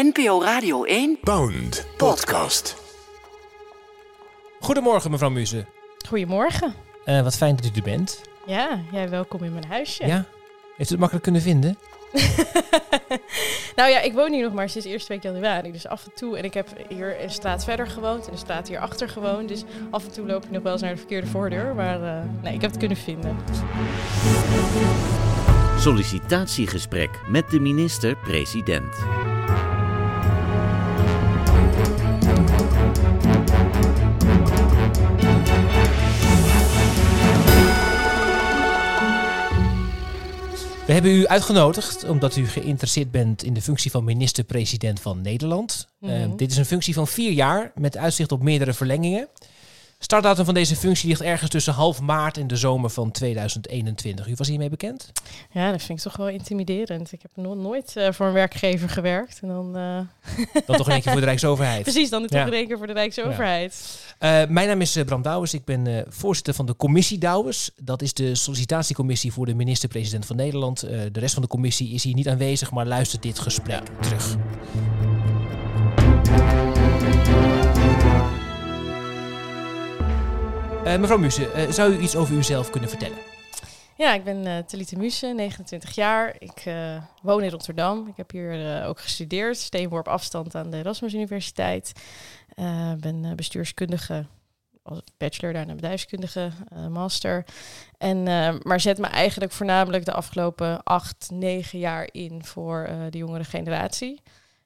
NPO Radio 1 Bound Podcast. Goedemorgen, mevrouw Muze. Goedemorgen. Eh, wat fijn dat u er bent. Ja, jij welkom in mijn huisje. Ja? Heeft u het makkelijk kunnen vinden? nou ja, ik woon hier nog maar sinds eerste week januari. Dus af en toe. En ik heb hier een straat verder gewoond. En een straat hierachter gewoond. Dus af en toe loop ik nog wel eens naar de verkeerde voordeur. Maar eh, nee, ik heb het kunnen vinden. Sollicitatiegesprek met de minister-president. We hebben u uitgenodigd omdat u geïnteresseerd bent in de functie van minister-president van Nederland. Mhm. dit is een functie van vier jaar met uitzicht op meerdere verlengingen. Startdatum van deze functie ligt ergens tussen half maart en de zomer van 2021. U was hiermee bekend? Ja, dat vind ik toch wel intimiderend. Ik heb nog nooit eh, voor een werkgever gewerkt. En dan. eh, Dan toch in één keer voor de Rijksoverheid. precies, dan toch Ja. in één keer voor de Rijksoverheid. Eh, mijn naam is Bram Douwens. Ik ben voorzitter van de commissie Douwens. Dat is de sollicitatiecommissie voor de minister-president van Nederland. De rest van de commissie is hier niet aanwezig, maar luistert dit gesprek terug. Eh, mevrouw Muse, eh, zou u iets over uzelf kunnen vertellen? Ja, ik ben uh, Talita Muse, 29 jaar. Ik woon in Rotterdam. Ik heb hier ook gestudeerd, steenworp afstand aan de Erasmus Universiteit. Uh, ben bestuurskundige, als bachelor, daarna bedrijfskundige, master. En, maar zet me eigenlijk voornamelijk de afgelopen acht, negen jaar in voor de jongere generatie.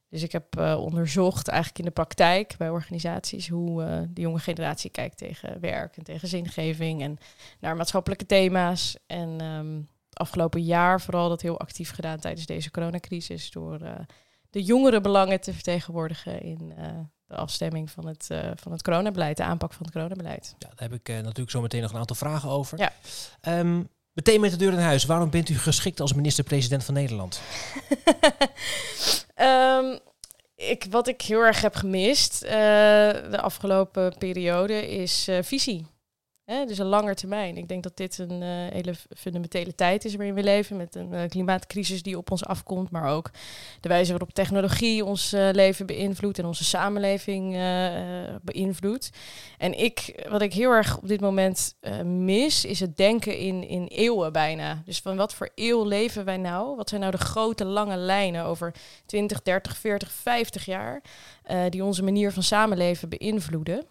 Dus ik heb uh, onderzocht eigenlijk in de praktijk bij organisaties hoe uh, de jonge generatie kijkt tegen werk en tegen zingeving en naar maatschappelijke thema's. En um, het afgelopen jaar vooral dat heel actief gedaan tijdens deze coronacrisis door uh, de jongere belangen te vertegenwoordigen in de afstemming van het, van het coronabeleid, de aanpak van het coronabeleid. Ja, daar heb ik natuurlijk zo meteen nog een aantal vragen over. Ja. Um, Meteen met de deur in huis. Waarom bent u geschikt als minister-president van Nederland? um, ik, wat ik heel erg heb gemist uh, de afgelopen periode is uh, visie. Hè? Dus een langer termijn. Ik denk dat dit een uh, hele fundamentele tijd is waarin we leven. Met een klimaatcrisis die op ons afkomt. Maar ook de wijze waarop technologie ons leven beïnvloedt. En onze samenleving beïnvloedt. En ik, wat ik heel erg op dit moment mis, is het denken in, in eeuwen bijna. Dus van wat voor eeuw leven wij nou? Wat zijn nou de grote lange lijnen over 20, 30, 40, 50 jaar. die onze manier van samenleven beïnvloeden.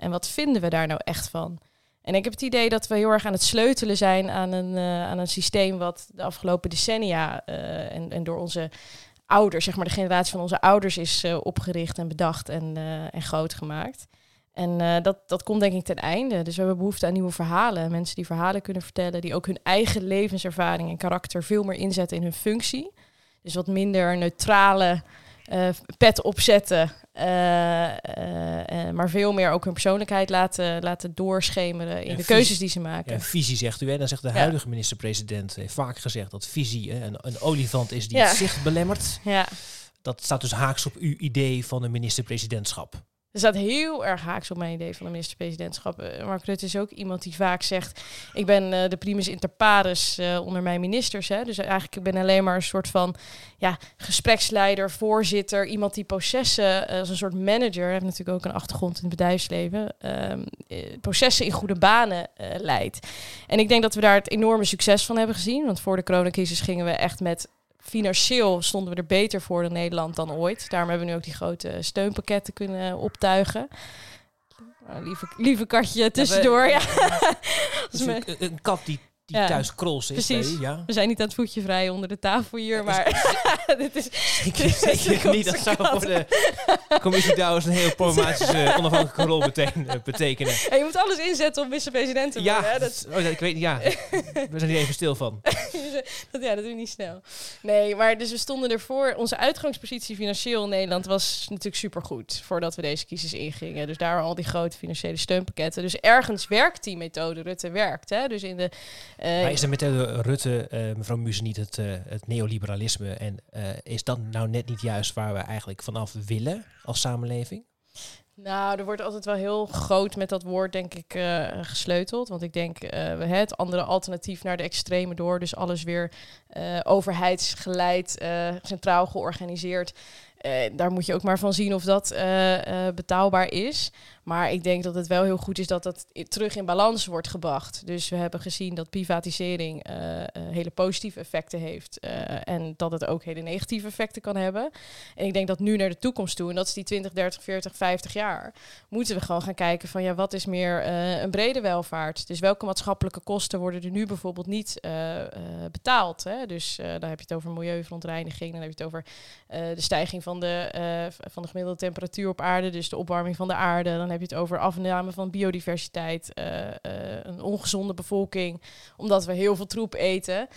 en wat vinden we daar nou echt van? En ik heb het idee dat we heel erg aan het sleutelen zijn aan een, uh, aan een systeem wat de afgelopen decennia uh, en, en door onze ouders, zeg maar de generatie van onze ouders, is uh, opgericht en bedacht en, en groot gemaakt. En dat, dat komt denk ik ten einde. Dus we hebben behoefte aan nieuwe verhalen. Mensen die verhalen kunnen vertellen, die ook hun eigen levenservaring en karakter veel meer inzetten in hun functie. Dus wat minder neutrale pet opzetten. Uh, uh, maar veel meer ook hun persoonlijkheid laten, laten doorschemeren in de visie, keuzes die ze maken. Ja, visie zegt u, hè? Dan zegt de huidige minister-president heeft vaak gezegd dat visie hè, een, een, olifant is die het zicht belemmert. Ja. Dat staat dus haaks op uw idee van een minister-presidentschap. Er staat heel erg haaks op mijn idee van de minister-presidentschap. Uh, Mark Rutte is ook iemand die vaak zegt... ik ben uh, de primus inter pares uh, onder mijn ministers. Hè. Dus eigenlijk ik ben alleen maar een soort van ja, gespreksleider, voorzitter... iemand die processen als een soort manager... heeft natuurlijk ook een achtergrond in het bedrijfsleven... Um, processen in goede banen leidt. En ik denk dat we daar het enorme succes van hebben gezien. Want voor de coronacrisis gingen we echt met financieel stonden we er beter voor dan Nederland dan ooit. Daarom hebben we nu ook die grote steunpakketten kunnen optuigen. Nou, lieve, lieve katje tussendoor. Ja, ja. Dus een, kat die, die ja. thuis krols is. Precies. Ja. We zijn niet aan het voetje vrij onder de tafel hier, maar dit is... Zeker, zeker niet. Dat zou voor de commissie Douwens een heel problematische onafhankelijke rol meteen uh, betekenen. Ja, je moet alles inzetten om minister-president te worden. Ja, hè? dat, oh, ik weet ja. We zijn hier even stil van. dat, ja, dat doe je niet snel. Nee, maar dus we stonden ervoor. Onze uitgangspositie financieel in Nederland was natuurlijk supergoed voordat we deze crisis ingingen. Dus daar al die grote financiële steunpakketten. Dus ergens werkt die methode. Rutte werkt. Hè? Dus in de uh, maar is de methode Rutte, uh, mevrouw Muse, niet het, uh, het neoliberalisme? En is dat nou net niet juist waar we eigenlijk vanaf willen als samenleving? Nou, er wordt altijd wel heel groot met dat woord, denk ik, uh, gesleuteld. Want ik denk uh, het andere alternatief naar de extreme door. Dus alles weer uh, overheidsgeleid, centraal georganiseerd. daar moet je ook maar van zien of dat betaalbaar is. Maar ik denk dat het wel heel goed is dat dat terug in balans wordt gebracht. Dus we hebben gezien dat privatisering uh, uh, hele positieve effecten heeft. Uh, en dat het ook hele negatieve effecten kan hebben. En ik denk dat nu naar de toekomst toe, en dat is die 20, 30, 40, 50 jaar, moeten we gewoon gaan kijken van ja, wat is meer een brede welvaart? Dus welke maatschappelijke kosten worden er nu bijvoorbeeld niet betaald? Hè? Dus daar heb je het over milieuverontreiniging, dan heb je het over de stijging van de, van de gemiddelde temperatuur op aarde, dus de opwarming van de aarde. Dan heb je het over afname van biodiversiteit, uh, uh, een ongezonde bevolking, omdat we heel veel troep eten.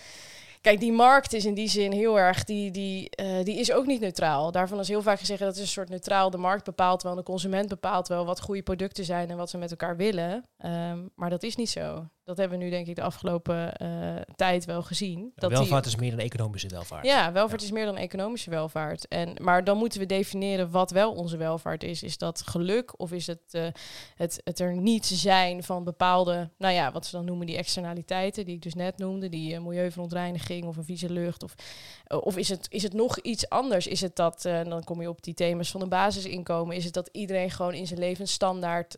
Kijk, die markt is in die zin heel erg, die, die, uh, die is ook niet neutraal. Daarvan is heel vaak gezegd dat is een soort neutraal. De markt bepaalt wel, de consument bepaalt wel wat goede producten zijn en wat ze met elkaar willen. Um, maar dat is niet zo. Dat hebben we nu denk ik de afgelopen uh, tijd wel gezien. dat welvaart is meer dan economische welvaart. Ja, welvaart is meer dan economische welvaart. En, maar dan moeten we definiëren wat wel onze welvaart is. Is dat geluk of is het, uh, het, het er niet zijn van bepaalde, nou ja, wat ze dan noemen die externaliteiten, die ik dus net noemde, die uh, milieuverontreiniging of een vieze lucht. Of, of is, het, is het nog iets anders? Is het dat, dan kom je op die thema's van een basisinkomen, is het dat iedereen gewoon in zijn levensstandaard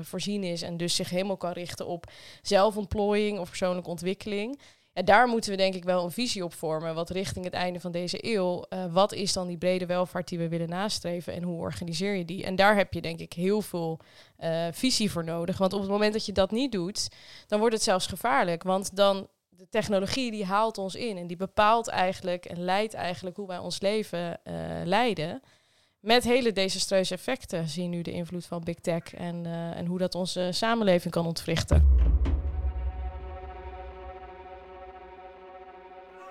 voorzien is en dus zich helemaal kan richten op zelf zelfontplooiing of persoonlijke ontwikkeling. En daar moeten we denk ik wel een visie op vormen. Wat richting het einde van deze eeuw, uh, wat is dan die brede welvaart die we willen nastreven en hoe organiseer je die? En daar heb je denk ik heel veel uh, visie voor nodig. Want op het moment dat je dat niet doet, dan wordt het zelfs gevaarlijk. Want dan de technologie die haalt ons in en die bepaalt eigenlijk en leidt eigenlijk hoe wij ons leven uh, leiden. Met hele desastreuze effecten zien nu de invloed van big tech en, en hoe dat onze samenleving kan ontwrichten.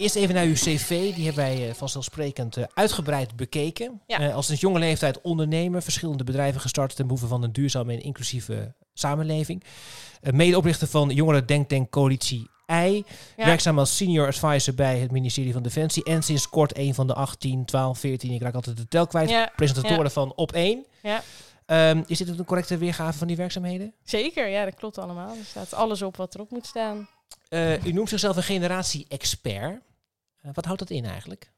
Eerst even naar uw cv. Die hebben wij uh, vanzelfsprekend uh, uitgebreid bekeken. Ja. Uh, als een jonge leeftijd ondernemer, verschillende bedrijven gestart ten behoeve van een duurzame en inclusieve samenleving. medeoprichter van Jongeren Denktank Coalitie I. Ja. Werkzaam als senior advisor bij het ministerie van Defensie. En sinds kort een van de 18, 12, 14, ik raak altijd de tel kwijt, ja. presentatoren van Op 1. Ja, Um, is dit een correcte weergave van die werkzaamheden? zeker. Ja, dat klopt allemaal. Er staat alles op wat erop moet staan. Uh, u noemt zichzelf een generatie-expert. Uh, wat houdt dat in eigenlijk?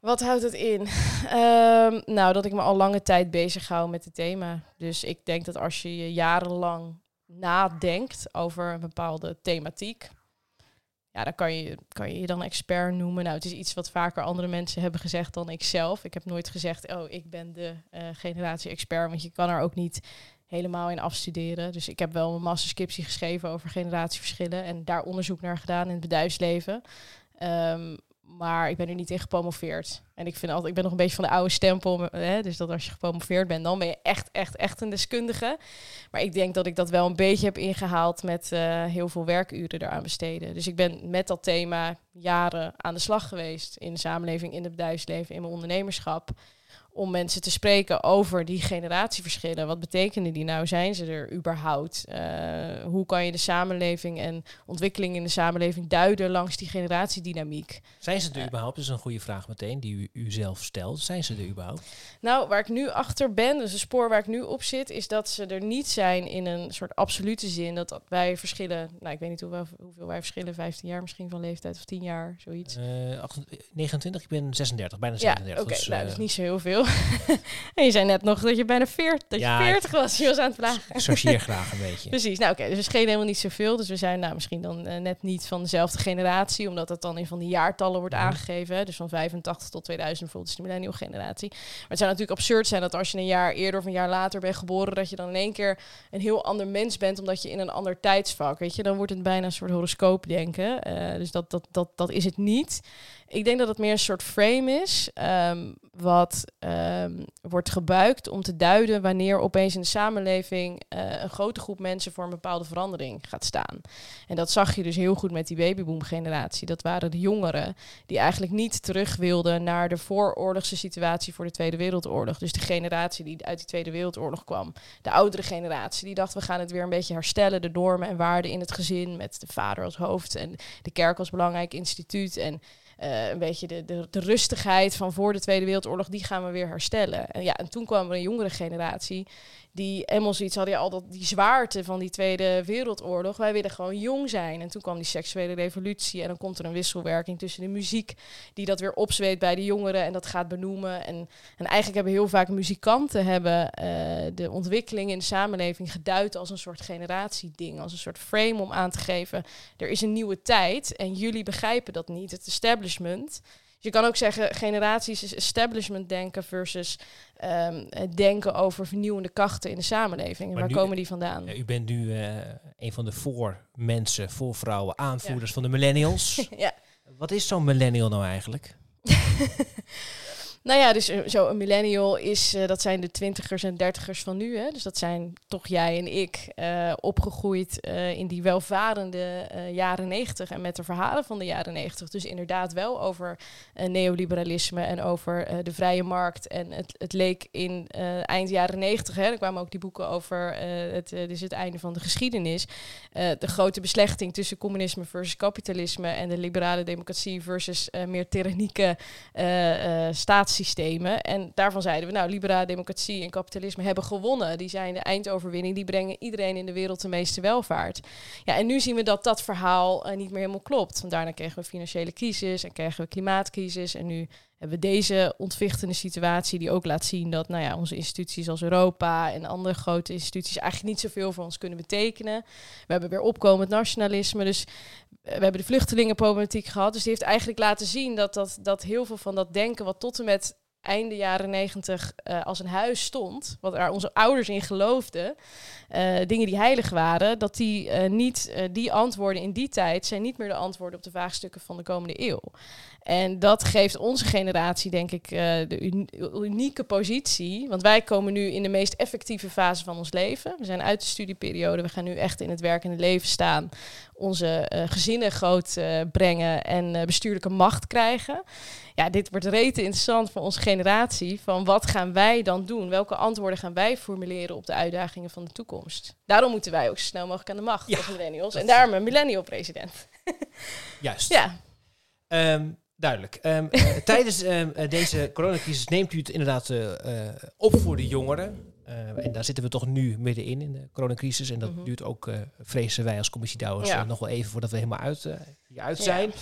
Wat houdt het in? Um, nou, dat ik me al lange tijd bezig hou met het thema. Dus ik denk dat als je jarenlang nadenkt over een bepaalde thematiek, ja, dan kan je, kan je je dan expert noemen. Nou, het is iets wat vaker andere mensen hebben gezegd dan ik zelf. Ik heb nooit gezegd, oh, ik ben de uh, generatie-expert, want je kan er ook niet helemaal in afstuderen. Dus ik heb wel een masterscriptie geschreven over generatieverschillen en daar onderzoek naar gedaan in het bedrijfsleven. Um, maar ik ben er niet in gepromoveerd. En ik vind altijd, ik ben nog een beetje van de oude stempel. Hè, dus dat als je gepromoveerd bent, dan ben je echt, echt, echt een deskundige. Maar ik denk dat ik dat wel een beetje heb ingehaald met uh, heel veel werkuren eraan besteden. Dus ik ben met dat thema jaren aan de slag geweest in de samenleving, in het bedrijfsleven, in mijn ondernemerschap om mensen te spreken over die generatieverschillen. Wat betekenen die nou? Zijn ze er überhaupt? Uh, hoe kan je de samenleving en ontwikkeling in de samenleving duiden langs die generatiedynamiek? Zijn ze er uh, überhaupt? Dat is een goede vraag meteen die u, u zelf stelt. Zijn ze er überhaupt? Nou, waar ik nu achter ben, dus het spoor waar ik nu op zit, is dat ze er niet zijn in een soort absolute zin. Dat wij verschillen, nou ik weet niet hoeveel, hoeveel wij verschillen, 15 jaar misschien van leeftijd of 10 jaar, zoiets. Uh, 29, ik ben 36, bijna 37. Ja, oké, dus, nou, dat is niet zo heel veel. en je zei net nog dat je bijna 40, dat Ja, je 40 was. Je was aan het vragen. chargeer graag een beetje. Precies. Nou, oké. dus we schelen helemaal niet zoveel. Dus we zijn nou, misschien dan eh, net niet van dezelfde generatie, omdat het dan in van die jaartallen wordt Mhm. aangegeven. Hè? Dus van 85 tot 2000 bijvoorbeeld is de millennial generatie. Maar het zou natuurlijk absurd zijn dat als je een jaar eerder of een jaar later bent geboren, dat je dan in één keer een heel ander mens bent, omdat je in een ander tijdsvak, weet je, dan wordt het bijna een soort horoscoop denken. Eh, dus dat, dat, dat, dat is het niet. Ik denk dat het meer een soort frame is, ehm, wat ehm, wordt gebruikt om te duiden wanneer opeens in de samenleving eh, een grote groep mensen voor een bepaalde verandering gaat staan. En dat zag je dus heel goed met die babyboom-generatie. Dat waren de jongeren die eigenlijk niet terug wilden naar de vooroorlogse situatie voor de Tweede Wereldoorlog. Dus de generatie die uit die Tweede Wereldoorlog kwam. De oudere generatie die dacht we gaan het weer een beetje herstellen, de normen en waarden in het gezin met de vader als hoofd en de kerk als belangrijk instituut en eh, een beetje de, de, de rustigheid van voor de Tweede Wereldoorlog, die gaan we weer herstellen. En ja, en toen kwam er een jongere generatie die helemaal zoiets hadden, ja, al dat, die zwaarte van die Tweede Wereldoorlog. Wij willen gewoon jong zijn. En toen kwam die seksuele revolutie en dan komt er een wisselwerking tussen de muziek, die dat weer opzweet bij de jongeren en dat gaat benoemen. En, en eigenlijk hebben heel vaak muzikanten hebben, eh, de ontwikkeling in de samenleving geduid als een soort generatieding, als een soort frame om aan te geven, er is een nieuwe tijd en jullie begrijpen dat niet, het establishment. Je kan ook zeggen generaties is establishment denken versus ehm, het denken over vernieuwende krachten in de samenleving. En waar nu- komen die vandaan? Ja, u bent nu eh, een van de voormensen, voorvrouwen, aanvoerders van de millennials. ja. Wat is zo'n millennial nou eigenlijk? Nou ja, dus eh, zo een millennial is, eh, dat zijn de twintigers en dertigers van nu. Hè? Dus dat zijn toch jij en ik, eh, opgegroeid in die welvarende jaren negentig en met de verhalen van de jaren negentig. Dus inderdaad wel over neoliberalisme en over de vrije markt. En het, het leek in eind jaren negentig, er kwamen ook die boeken over het, dus het einde van de geschiedenis. de grote beslechting tussen communisme versus kapitalisme en de liberale democratie versus meer tyrannieke eh, staatssystemen. En daarvan zeiden we, nou, liberale democratie en kapitalisme hebben gewonnen. Die zijn de eindoverwinning, die brengen iedereen in de wereld de meeste welvaart. Ja, en nu zien we dat dat verhaal eh, niet meer helemaal klopt. Want daarna kregen we financiële crisis en kregen we klimaatcrisis. En nu hebben deze ontwichtende situatie die ook laat zien dat nou ja, onze instituties als Europa en andere grote instituties eigenlijk niet zoveel voor ons kunnen betekenen. We hebben weer opkomend nationalisme. Dus we hebben de vluchtelingenproblematiek gehad. Dus die heeft eigenlijk laten zien dat, dat, dat heel veel van dat denken wat tot en met einde jaren negentig eh, als een huis stond, wat er onze ouders in geloofden, eh, dingen die heilig waren, dat die eh, niet, die antwoorden in die tijd zijn niet meer de antwoorden op de vraagstukken van de komende eeuw. En dat geeft onze generatie, denk ik, de uni- unieke positie. Want wij komen nu in de meest effectieve fase van ons leven. We zijn uit de studieperiode. We gaan nu echt in het werkende leven staan. Onze gezinnen groot brengen en bestuurlijke macht krijgen. Ja, dit wordt rete interessant voor onze generatie. Van wat gaan wij dan doen? Welke antwoorden gaan wij formuleren op de uitdagingen van de toekomst? Daarom moeten wij ook zo snel mogelijk aan de macht Ja, als millennials. En daarom een millennial president. Juist. Ja, Ehm, duidelijk. Ehm, eh, tijdens ehm, eh, deze coronacrisis neemt u het inderdaad eh, op voor de jongeren. Eh, en daar zitten we toch nu middenin, in de coronacrisis. En dat Mhm. duurt ook, eh, vrezen wij als commissie Douwers, Ja. eh, nog wel even voordat we helemaal uit, Ja. zijn.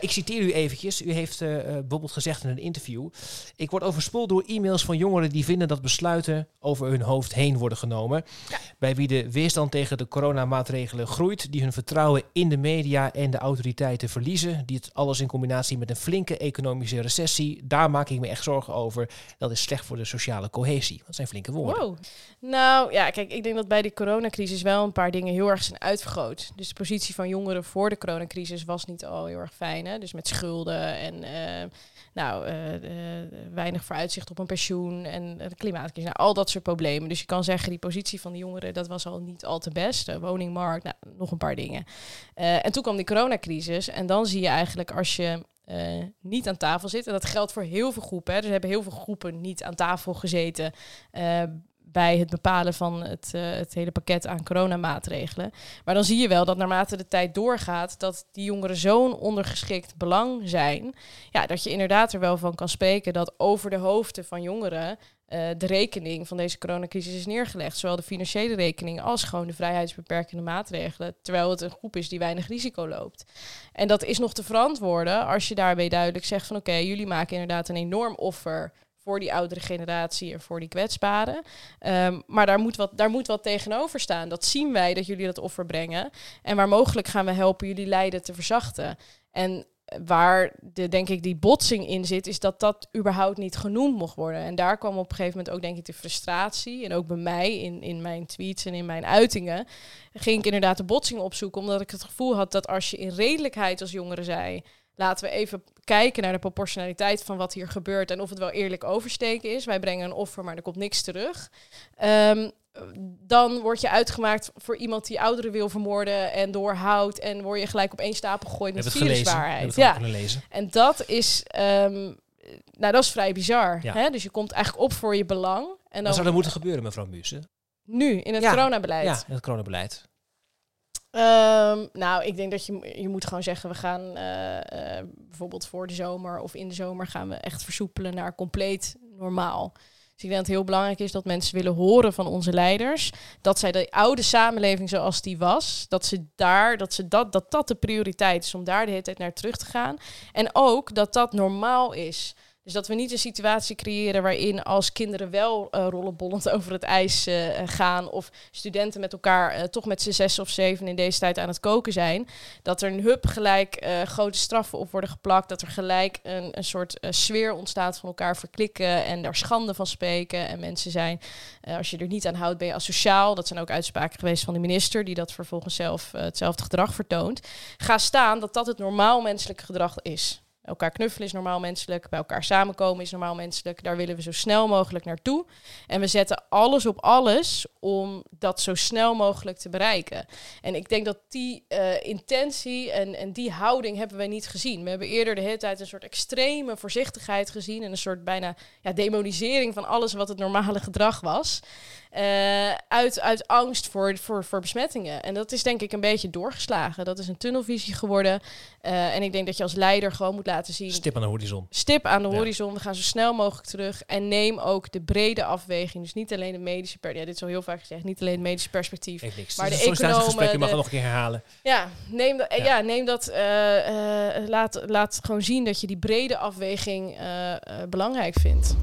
Ik citeer u eventjes. U heeft bijvoorbeeld gezegd in een interview... Ik word overspoeld door e-mails van jongeren die vinden dat besluiten over hun hoofd heen worden genomen. Ja. Bij wie de weerstand tegen de coronamaatregelen groeit, die hun vertrouwen in de media en de autoriteiten verliezen. Die het alles in combinatie met een flinke economische recessie. Daar maak ik me echt zorgen over. Dat is slecht voor de sociale cohesie. Dat zijn flinke woorden. Wow. Nou ja, kijk, ik denk dat bij die coronacrisis wel een paar dingen heel erg zijn uitvergroot. Dus de positie van jongeren voor de coronacrisis was niet al heel erg fijn. Hè? Dus met schulden en eh, nou, eh, eh, weinig vooruitzicht op een pensioen en de klimaatcrisis. Nou, al dat soort problemen. Dus je kan zeggen, die positie van de jongeren, dat was al niet al te best. De woningmarkt, nou, nog een paar dingen. En toen kwam die coronacrisis. En dan zie je eigenlijk als je niet aan tafel zit. En dat geldt voor heel veel groepen. Hè. Dus er hebben heel veel groepen niet aan tafel gezeten. Bij het bepalen van het, eh, het hele pakket aan coronamaatregelen. Maar dan zie je wel dat naarmate de tijd doorgaat, dat die jongeren zo'n ondergeschikt belang zijn, ja, dat je inderdaad er wel van kan spreken dat over de hoofden van jongeren eh, de rekening van deze coronacrisis is neergelegd. Zowel de financiële rekening als gewoon de vrijheidsbeperkende maatregelen. Terwijl het een groep is die weinig risico loopt. En dat is nog te verantwoorden als je daarbij duidelijk zegt van oké, jullie maken inderdaad een enorm offer voor die oudere generatie en voor die kwetsbaren. Ehm, maar daar moet, wat, daar moet wat tegenover staan. Dat zien wij dat jullie dat offer brengen. En waar mogelijk gaan we helpen jullie lijden te verzachten. En waar de, denk ik die botsing in zit, is dat dat überhaupt niet genoemd mocht worden. En daar kwam op een gegeven moment ook denk ik de frustratie. En ook bij mij in, in mijn tweets en in mijn uitingen ging ik inderdaad de botsing opzoeken. Omdat ik het gevoel had dat als je in redelijkheid als jongere zei... Laten we even kijken naar de proportionaliteit van wat hier gebeurt en of het wel eerlijk oversteken is. Wij brengen een offer, maar er komt niks terug. Ehm, dan word je uitgemaakt voor iemand die ouderen wil vermoorden en doorhoudt. En word je gelijk op één stapel gegooid met viruswaarheid. Ja, lezen? en dat is, ehm, nou, dat is vrij bizar. Ja. Hè? Dus je komt eigenlijk op voor je belang. En Wat dan zou er moeten gebeuren, mevrouw Mussen? nu in het Ja. coronabeleid. Ja, in het coronabeleid. Ehm, nou, ik denk dat je, je moet gewoon zeggen, we gaan eh, eh, bijvoorbeeld voor de zomer of in de zomer gaan we echt versoepelen naar compleet normaal. Dus ik denk dat het heel belangrijk is dat mensen willen horen van onze leiders dat zij de oude samenleving zoals die was, dat ze daar, dat ze dat, dat dat de prioriteit is om daar de hele tijd naar terug te gaan. En ook dat dat normaal is. Dus dat we niet een situatie creëren waarin als kinderen wel uh, rollenbollend over het ijs uh, gaan of studenten met elkaar uh, toch met z'n zes of zeven in deze tijd aan het koken zijn, dat er een hub gelijk grote straffen op worden geplakt, dat er gelijk een, een soort sfeer ontstaat van elkaar verklikken en daar schande van spreken en mensen zijn, als je er niet aan houdt ben je asociaal. Dat zijn ook uitspraken geweest van de minister die dat vervolgens zelf hetzelfde gedrag vertoont. Ga staan dat dat het normaal menselijk gedrag is. Elkaar knuffelen is normaal menselijk. Bij elkaar samenkomen is normaal menselijk. Daar willen we zo snel mogelijk naartoe. En we zetten alles op alles om dat zo snel mogelijk te bereiken. En ik denk dat die uh, intentie en, en die houding hebben we niet gezien. We hebben eerder de hele tijd een soort extreme voorzichtigheid gezien. En een soort bijna ja, demonisering van alles wat het normale gedrag was. Uh, uit, uit angst voor, voor, voor besmettingen. En dat is denk ik een beetje doorgeslagen. Dat is een tunnelvisie geworden. Uh, en ik denk dat je als leider gewoon moet laten zien... Stip aan de horizon. Stip aan de ja. horizon. We gaan zo snel mogelijk terug. En neem ook de brede afweging. Dus niet alleen de medische... Per ja, dit is al heel vaak gezegd. Niet alleen het medische perspectief. Heeft niks. Maar de economen... je mag het nog een keer herhalen. ja, neem, dat, Ja. ja. neem dat. eh, eh, laat, laat gewoon zien dat je die brede afweging eh, eh, belangrijk vindt.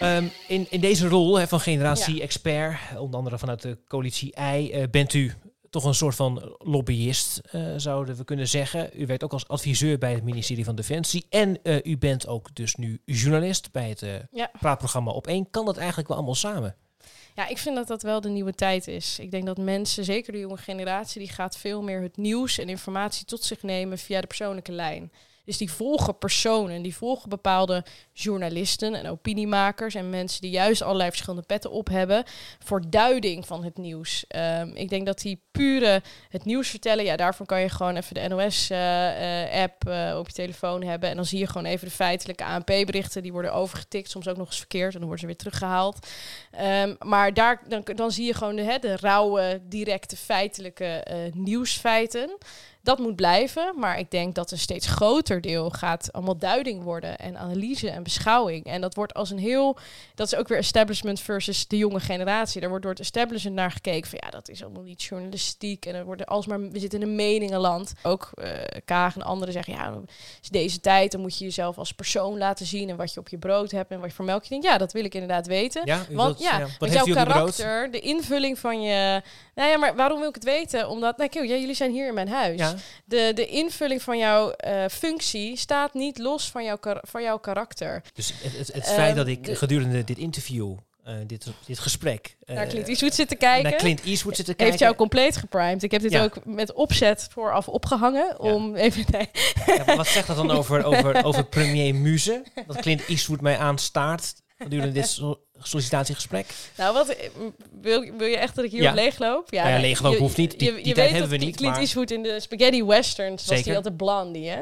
Ehm, in, in deze rol hè, van generatie-expert, onder andere vanuit de coalitie I, eh, bent u toch een soort van lobbyist, eh, zouden we kunnen zeggen. U werkt ook als adviseur bij het ministerie van Defensie. En eh, u bent ook dus nu journalist bij het Ja. praatprogramma Op 1. Kan dat eigenlijk wel allemaal samen? Ja, ik vind dat dat wel de nieuwe tijd is. Ik denk dat mensen, zeker de jonge generatie, die gaat veel meer het nieuws en informatie tot zich nemen via de persoonlijke lijn. Dus die volgen personen, die volgen bepaalde journalisten en opiniemakers en mensen die juist allerlei verschillende petten op hebben voor duiding van het nieuws. Ehm, ik denk dat die pure het nieuws vertellen, ja, daarvoor kan je gewoon even de NOS-app eh, op je telefoon hebben en dan zie je gewoon even de feitelijke ANP-berichten, die worden overgetikt, soms ook nog eens verkeerd en dan worden ze weer teruggehaald. Ehm, maar daar, dan, dan zie je gewoon de, hè, de rauwe, directe, feitelijke eh, nieuwsfeiten. Dat moet blijven, maar ik denk dat een steeds groter deel gaat allemaal duiding worden en analyse en beschouwing. En dat wordt als een heel, dat is ook weer establishment versus de jonge generatie. Daar wordt door het establishment naar gekeken van ja, dat is allemaal niet journalistiek en er wordt alsmaar, we zitten in een meningenland. Ook eh Kaag en anderen zeggen ja, is deze tijd, dan moet je jezelf als persoon laten zien en wat je op je brood hebt en wat je voor melk je denkt. Ja, dat wil ik inderdaad weten. Ja, Want wilt- ja, Wat jouw karakter, de invulling van je... Nou ja, maar waarom wil ik het weten? Omdat, nou, kijk, ja, jullie zijn hier in mijn huis. Ja, De, de invulling van jouw eh, functie staat niet los van jouw, van jouw karakter. dus het, het, het Ehm, feit dat ik de- gedurende dit interview, eh, dit, dit gesprek, eh, Naar Clint Eastwood zitten kijken. naar Clint Eastwood zitten kijken. Heeft jou compleet geprimed. Ik heb dit Ja. ook met opzet vooraf opgehangen. Om even. Nee. Ja, wat zegt dat dan over, over, over premier Muze? Dat Clint Eastwood mij aanstaart gedurende dit sollicitatiegesprek? Nou, wat eh, wil, wil je echt dat ik hier Ja. op leegloop? Nou ja, nee, leeglopen je- hoeft niet. Die- je- die tijd hebben we niet, Clint Eastwood in de spaghetti westerns was die altijd blondie, hè?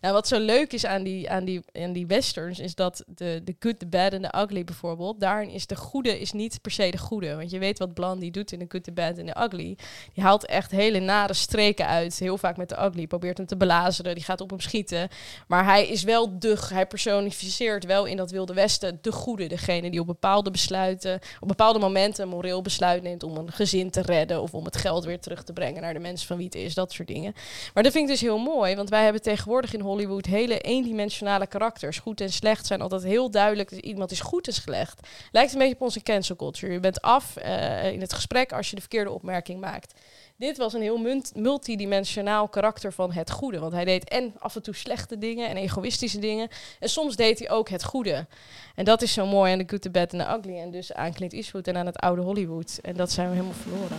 Nou, wat zo leuk is aan die, aan die, aan die westerns is dat de, de good, the bad en de ugly bijvoorbeeld, daarin is de goede is niet per se de goede. Want je weet wat Blondie doet in de good, the bad en de ugly. Die haalt echt hele nare streken uit, heel vaak met de ugly. Probeert hem te belazeren, die gaat op hem schieten. Maar hij is wel de, hij personificeert wel in dat Wilde Westen de goede. Degene die op bepaalde besluiten, op bepaalde momenten een moreel besluit neemt om een gezin te redden of om het geld weer terug te brengen naar de mensen van wie het is, dat soort dingen. Maar dat vind ik dus heel mooi, want wij hebben tegenwoordig in Hollywood hele eendimensionale karakters. Goed en slecht zijn altijd heel duidelijk. Dus iemand is goed en slecht. Lijkt een beetje op onze cancel culture. Je bent af eh, in het gesprek als je de verkeerde opmerking maakt. Dit was een heel multidimensionaal karakter van het goede. Want hij deed en af en toe slechte dingen en egoïstische dingen. En soms deed hij ook het goede. En dat is zo mooi aan de Good, the Bad en de Ugly. En dus aan Clint Eastwood en aan het oude Hollywood. En dat zijn we helemaal verloren.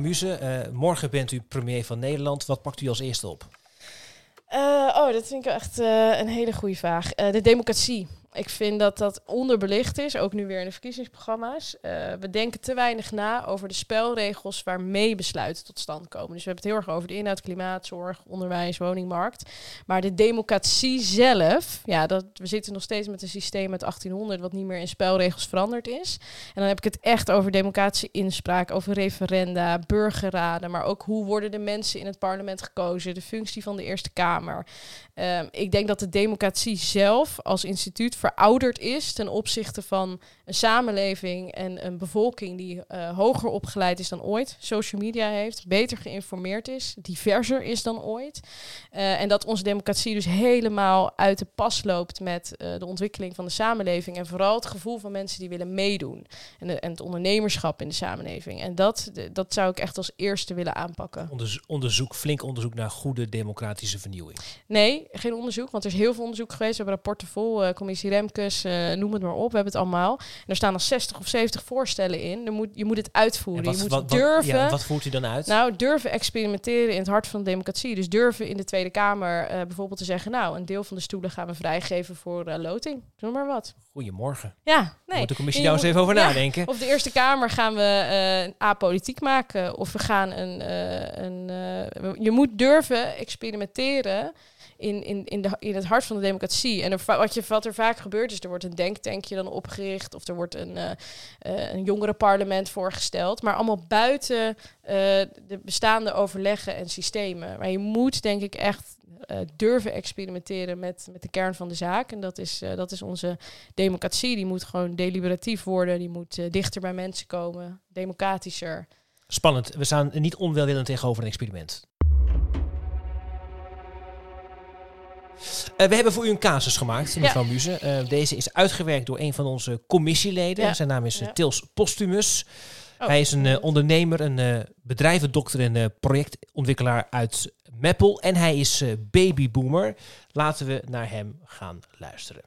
Muze, eh, morgen bent u premier van Nederland. Wat pakt u als eerste op? Eh, oh, dat vind ik echt eh, een hele goede vraag. Eh, de democratie. Ik vind dat dat onderbelicht is, ook nu weer in de verkiezingsprogramma's. Uh, we denken te weinig na over de spelregels waarmee besluiten tot stand komen. Dus we hebben het heel erg over de inhoud, klimaat, zorg, onderwijs, woningmarkt. Maar de democratie zelf, ja, dat, we zitten nog steeds met een systeem uit 1800 wat niet meer in spelregels veranderd is. En dan heb ik het echt over democratische inspraak, over referenda, burgerraden, maar ook hoe worden de mensen in het parlement gekozen, de functie van de Eerste Kamer. Uh, ik denk dat de democratie zelf als instituut verouderd is ten opzichte van een samenleving en een bevolking die uh, hoger opgeleid is dan ooit, social media heeft, beter geïnformeerd is, diverser is dan ooit. Uh, en dat onze democratie dus helemaal uit de pas loopt met uh, de ontwikkeling van de samenleving en vooral het gevoel van mensen die willen meedoen en, en het ondernemerschap in de samenleving. En dat, dat zou ik echt als eerste willen aanpakken. onderzoek, flink onderzoek naar goede democratische vernieuwing. Nee, geen onderzoek, want er is heel veel onderzoek geweest. We hebben rapporten vol, commissie Remkes, noem het maar op. We hebben het allemaal. En er staan al 60 of 70 voorstellen in. Er moet, je moet het uitvoeren. Wat, je moet wat, durven. Ja, wat voert u dan uit? Nou, durven experimenteren in het hart van de democratie. Dus durven in de Tweede Kamer uh, bijvoorbeeld te zeggen... nou, een deel van de stoelen gaan we vrijgeven voor uh, loting. Noem maar wat. Goedemorgen. Ja, nee. Moet de commissie daar eens even over ja, nadenken. Of de Eerste Kamer gaan we uh, apolitiek maken. Of we gaan een... een je moet durven experimenteren in, in, in, de, in het hart van de democratie. En wat, je, wat er vaak gebeurt is, er wordt een denktankje dan opgericht... of er wordt een, uh, uh, een jongerenparlement voorgesteld. Maar allemaal buiten uh, de bestaande overleggen en systemen. Maar je moet denk ik echt durven experimenteren met, met de kern van de zaak. En dat is, dat is onze democratie. Die moet gewoon deliberatief worden. Die moet dichter bij mensen komen. Democratischer. Spannend. We staan niet onwelwillend tegenover een experiment. Uh, we hebben voor u een casus gemaakt, mevrouw ja. Muze. Uh, deze is uitgewerkt door een van onze commissieleden. Ja. Zijn naam is uh, Tils Postumus. Oh. Hij is een ondernemer, een bedrijvendokter en projectontwikkelaar uit Meppel. En hij is babyboomer. Laten we naar hem gaan luisteren.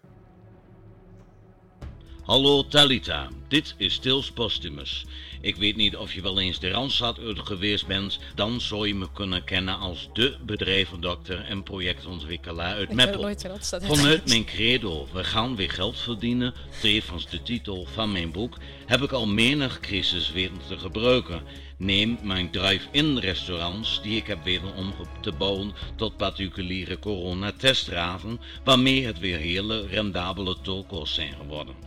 Hallo Talita, dit is Tils Postumus. Ik weet niet of je wel eens de Randstad geweest bent, dan zou je me kunnen kennen als de bedrijvendokter en projectontwikkelaar uit Meppel. Vanuit mijn credo, we gaan weer geld verdienen, tevens de titel van mijn boek, heb ik al menig crisis weten te gebruiken. Neem mijn drive-in restaurants, die ik heb weten om te bouwen tot particuliere coronatestraten, waarmee het weer hele rendabele toko's zijn geworden.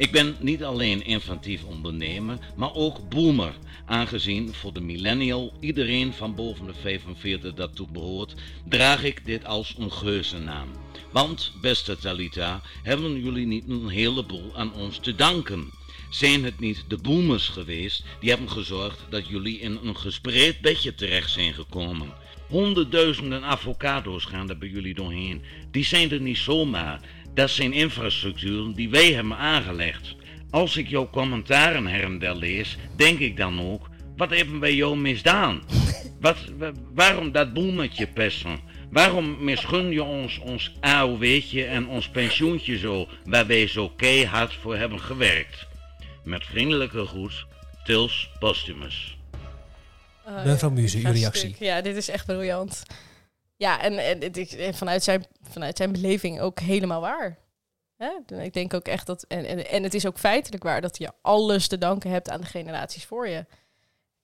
Ik ben niet alleen inventief ondernemer, maar ook boomer. Aangezien voor de millennial iedereen van boven de 45 daartoe behoort, draag ik dit als een geuzennaam. Want, beste Talita, hebben jullie niet een heleboel aan ons te danken? Zijn het niet de boomers geweest die hebben gezorgd dat jullie in een gespreid bedje terecht zijn gekomen? Honderdduizenden avocado's gaan er bij jullie doorheen. Die zijn er niet zomaar. Dat zijn infrastructuren die wij hebben aangelegd. Als ik jouw commentaren her en der lees, denk ik dan ook, wat hebben wij jou misdaan? Wat, waarom dat boemetje pesten? Waarom misgun je ons ons AOW'tje en ons pensioentje zo, waar wij zo keihard voor hebben gewerkt? Met vriendelijke groet, Tils Postumus. Uh, Mevrouw Muze, uw reactie. Ja, dit is echt briljant. Ja, en, en, en vanuit, zijn, vanuit zijn beleving ook helemaal waar. Hè? Ik denk ook echt dat, en, en, en het is ook feitelijk waar, dat je alles te danken hebt aan de generaties voor je.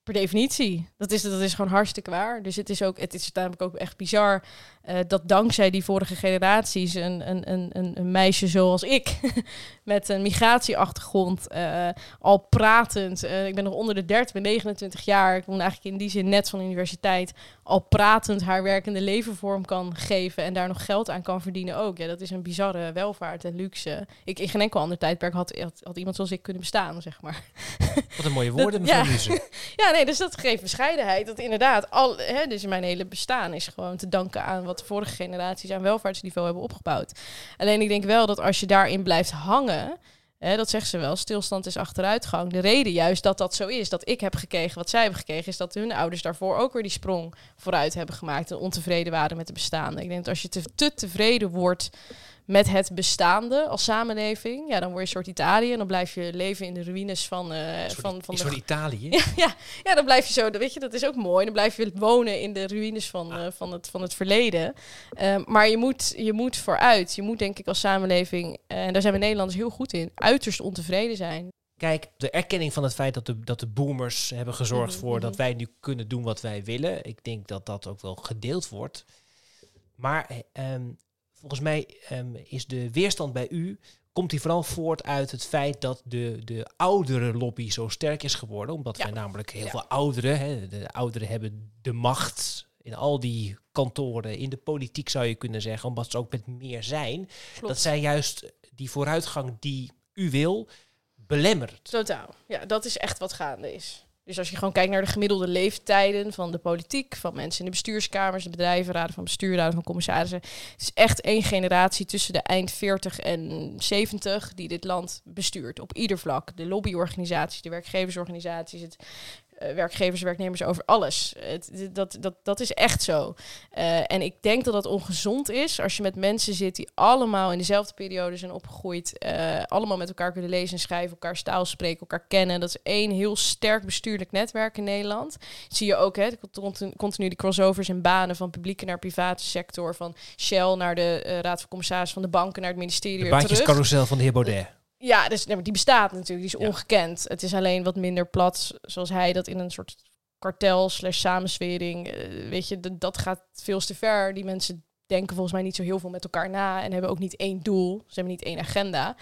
Per definitie. Dat is, dat is gewoon hartstikke waar. Dus het is, ook, het is namelijk ook echt bizar uh, dat dankzij die vorige generaties een, een, een, een meisje zoals ik, met een migratieachtergrond, uh, al pratend, uh, ik ben nog onder de 30, ben 29 jaar, ik woon eigenlijk in die zin net van de universiteit, al pratend haar werkende leven vorm kan geven en daar nog geld aan kan verdienen ook. Ja, dat is een bizarre welvaart en luxe. Ik, in geen enkel ander tijdperk had, had, had iemand zoals ik kunnen bestaan, zeg maar. Wat een mooie woorden, mevrouw ja. ja, nee, dus dat geeft bescheidenheid. Dat inderdaad, al, hè, dus mijn hele bestaan is gewoon te danken aan wat de vorige generaties aan welvaartsniveau hebben opgebouwd. Alleen ik denk wel dat als je daarin blijft hangen, hè, dat zeggen ze wel, stilstand is achteruitgang. De reden juist dat dat zo is, dat ik heb gekregen wat zij hebben gekregen, is dat hun ouders daarvoor ook weer die sprong vooruit hebben gemaakt en ontevreden waren met de bestaande. Ik denk dat als je te tevreden wordt met het bestaande als samenleving, ja, dan word je een soort Italië en dan blijf je leven in de ruïnes van, eh, soort, van, van de Italië. ja, ja, ja, dan blijf je zo, weet je, dat is ook mooi. Dan blijf je wonen in de ruïnes van, Ah. eh, van, het, van het verleden. Ehm, maar je moet, je moet vooruit. Je moet denk ik als samenleving, eh, en daar zijn we Nederlanders heel goed in, uiterst ontevreden zijn. Kijk, de erkenning van het feit dat de, dat de boomers hebben gezorgd Mhm, voor dat mhm. wij nu kunnen doen wat wij willen. Ik denk dat dat ook wel gedeeld wordt. Maar eh, ehm, volgens mij ehm, is de weerstand bij u, komt die vooral voort uit het feit dat de, de oudere lobby zo sterk is geworden. Omdat Ja. wij namelijk heel Ja. veel ouderen, hè, de ouderen hebben de macht in al die kantoren, in de politiek zou je kunnen zeggen, omdat ze ook met meer zijn. Klopt. Dat zij juist die vooruitgang die u wil, belemmert. Totaal. Ja, dat is echt wat gaande is. Dus als je gewoon kijkt naar de gemiddelde leeftijden van de politiek, van mensen in de bestuurskamers, de bedrijven, raden van bestuur, raden van commissarissen. Het is echt één generatie tussen de eind 40 en 70 die dit land bestuurt. Op ieder vlak. De lobbyorganisaties, de werkgeversorganisaties, het werkgevers, werknemers over alles. Het, dat, dat, dat is echt zo. Eh, en ik denk dat dat ongezond is als je met mensen zit die allemaal in dezelfde periode zijn opgegroeid, eh, allemaal met elkaar kunnen lezen en schrijven, elkaar taal spreken, elkaar kennen. Dat is één heel sterk bestuurlijk netwerk in Nederland. Dat zie je ook, hè, continu- continu die crossovers in banen van publieke naar private sector, van Shell naar de eh, Raad van Commissaris van de banken naar het ministerie De baantjescarousel van de heer Baudet. Ja, dus, nee, maar die bestaat natuurlijk. Die is Ja. ongekend. Het is alleen wat minder plat, zoals hij dat in een soort kartel slash samenswering. eh, weet je, dat gaat veel te ver. Die mensen denken volgens mij niet zo heel veel met elkaar na en hebben ook niet één doel. Ze hebben niet één agenda.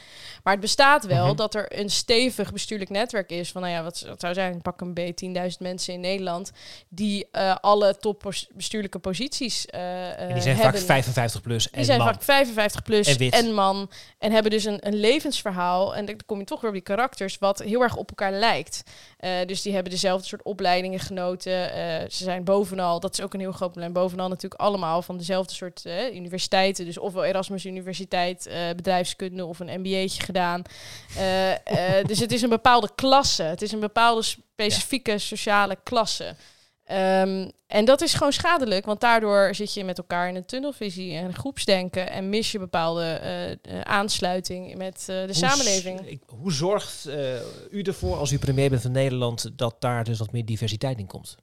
Maar het bestaat wel Mhm. dat er een stevig bestuurlijk netwerk is van, nou ja, wat, wat zou zijn, pak een B, 10.000 mensen in Nederland die eh, alle topbestuurlijke posities eh En die zijn vaak 55 plus en die zijn man. vaak 55 plus En en, man. En hebben dus een, een levensverhaal. En dan kom je toch weer op die karakters, wat heel erg op elkaar lijkt. Eh, dus die hebben dezelfde soort opleidingen genoten. Eh, ze zijn bovenal, dat is ook een heel groot probleem, bovenal natuurlijk allemaal van dezelfde soort eh, universiteiten. Dus ofwel Erasmus Universiteit, eh, bedrijfskunde of een MBA'tje gedaan. Eh, dus het is een bepaalde klasse. Het is een bepaalde specifieke sociale klasse. Ehm, en dat is gewoon schadelijk, want daardoor zit je met elkaar in een tunnelvisie en groepsdenken en mis je bepaalde aansluiting met de Hoe samenleving. ik- Hoe zorgt u ervoor, als u premier bent van Nederland, dat daar dus wat meer diversiteit in komt?